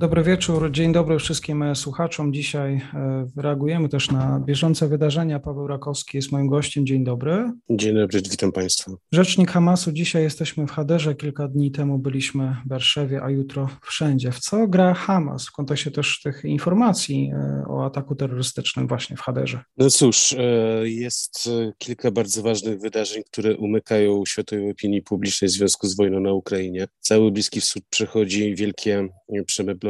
Dobry wieczór, dzień dobry wszystkim słuchaczom. Dzisiaj e, reagujemy też na bieżące wydarzenia. Paweł Rakowski jest moim gościem. Dzień dobry. Dzień dobry, witam Państwa. Rzecznik Hamasu, dzisiaj jesteśmy w Haderze, kilka dni temu byliśmy w Warszawie, a jutro wszędzie. W co gra Hamas w kontekście też tych informacji e, o ataku terrorystycznym właśnie w Haderze? No cóż, e, jest kilka bardzo ważnych wydarzeń, które umykają światowej opinii publicznej w związku z wojną na Ukrainie. Cały Bliski Wschód przechodzi wielkie przemeblowanie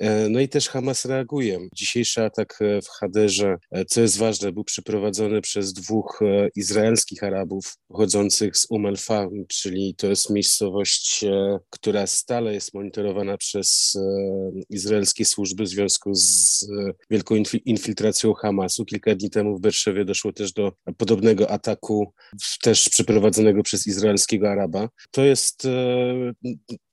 E, no i też Hamas reaguje. Dzisiejszy atak e, w Haderze, e, co jest ważne, był przeprowadzony przez dwóch izraelskich Arabów pochodzących z Umm al czyli to jest miejscowość, która stale jest monitorowana przez izraelskie służby w związku z wielką infiltracją Hamasu. Kilka dni temu w Berszewie doszło też do podobnego ataku, też przeprowadzonego przez izraelskiego Araba. To jest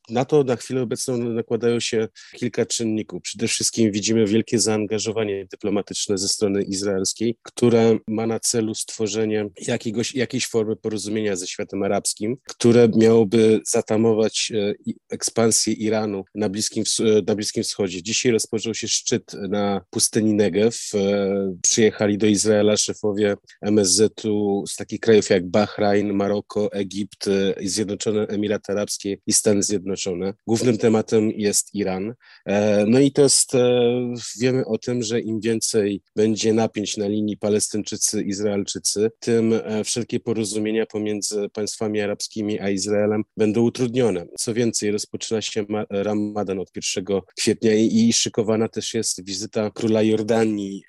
na to na chwilę obecną nakładają się kilka czynników. Przede wszystkim widzimy wielkie zaangażowanie dyplomatyczne ze strony izraelskiej, które ma na celu stworzenie jakiegoś, jakiejś formy porozumienia ze światem arabskim, które miałoby zatamować e, ekspansję Iranu na Bliskim, e, na Bliskim Wschodzie. Dzisiaj rozpoczął się szczyt na pustyni Negev. E, przyjechali do Izraela szefowie MSZ-u z takich krajów jak Bahrain, Maroko, Egipt, Zjednoczone Emiraty Arabskie i Stany Zjednoczone. Zjednoczone. Głównym tematem jest Iran. E, no i to jest, e, wiemy o tym, że im więcej będzie napięć na linii Palestyńczycy-Izraelczycy, tym e, wszelkie porozumienia pomiędzy państwami arabskimi a Izraelem będą utrudnione. Co więcej, rozpoczyna się Ramadan od 1 kwietnia i szykowana też jest wizyta króla Jordanii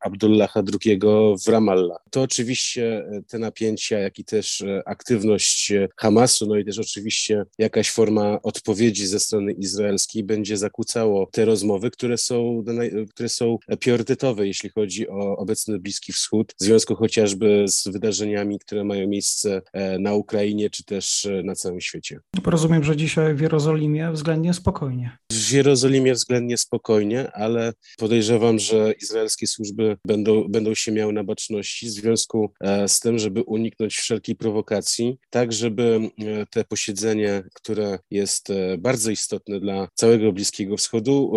Abdullaha II w Ramallah. To oczywiście te napięcia, jak i też aktywność Hamasu, no i też oczywiście jakaś forma odpowiedzi ze strony izraelskiej będzie zakłócało te rozmowy, które są, które są priorytetowe, jeśli chodzi o obecny Bliski Wschód, w związku chociażby z wydarzeniami, które mają miejsce e, na Ukrainie, czy też e, na całym świecie. Rozumiem, że dzisiaj w Jerozolimie względnie spokojnie. W Jerozolimie względnie spokojnie, ale podejrzewam, że izraelskie służby będą, będą się miały na baczności w związku e, z tym, żeby uniknąć wszelkiej prowokacji, tak żeby te posiedzenie, które jest jest e, bardzo istotne dla całego Bliskiego Wschodu,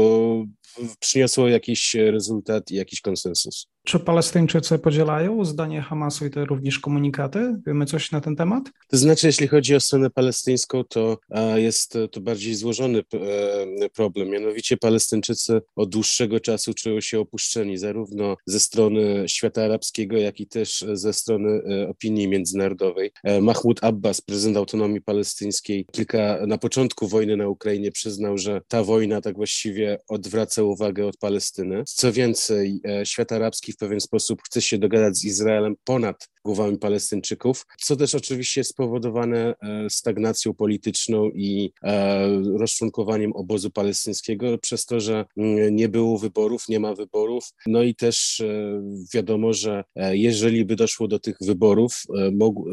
przyniosło jakiś rezultat i jakiś konsensus. Czy Palestyńczycy podzielają zdanie Hamasu i te również komunikaty? Wiemy coś na ten temat? To znaczy, jeśli chodzi o stronę palestyńską, to jest to bardziej złożony e, problem. Mianowicie Palestyńczycy od dłuższego czasu czują się opuszczeni, zarówno ze strony świata arabskiego, jak i też ze strony e, opinii międzynarodowej. E, Mahmoud Abbas, prezydent autonomii palestyńskiej, kilka na początku wojny na Ukrainie przyznał, że ta wojna tak właściwie odwraca uwagę od Palestyny. Co więcej, świat arabski w pewien sposób chce się dogadać z Izraelem ponad głowami Palestyńczyków, co też oczywiście jest spowodowane e, stagnacją polityczną i e, rozczłonkowaniem obozu palestyńskiego przez to, że mm, nie było wyborów, nie ma wyborów. No i też e, wiadomo, że jeżeli by doszło do tych wyborów,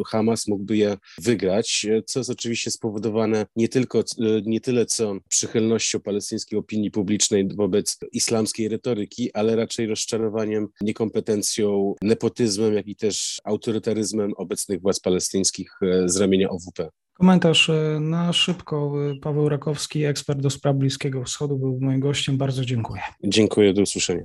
Hamas mógłby je wygrać, co jest oczywiście spowodowane nie tylko, nie tyle co przychylnością palestyńskiej opinii publicznej wobec islamskiej retoryki, ale raczej rozczarowaniem, niekompetencją, nepotyzmem, jak i też autorytetem autorytaryzmem obecnych władz palestyńskich e, z ramienia OWP. Komentarz e, na szybko. E, Paweł Rakowski, ekspert do spraw Bliskiego Wschodu, był moim gościem. Bardzo dziękuję. Dziękuję, do usłyszenia.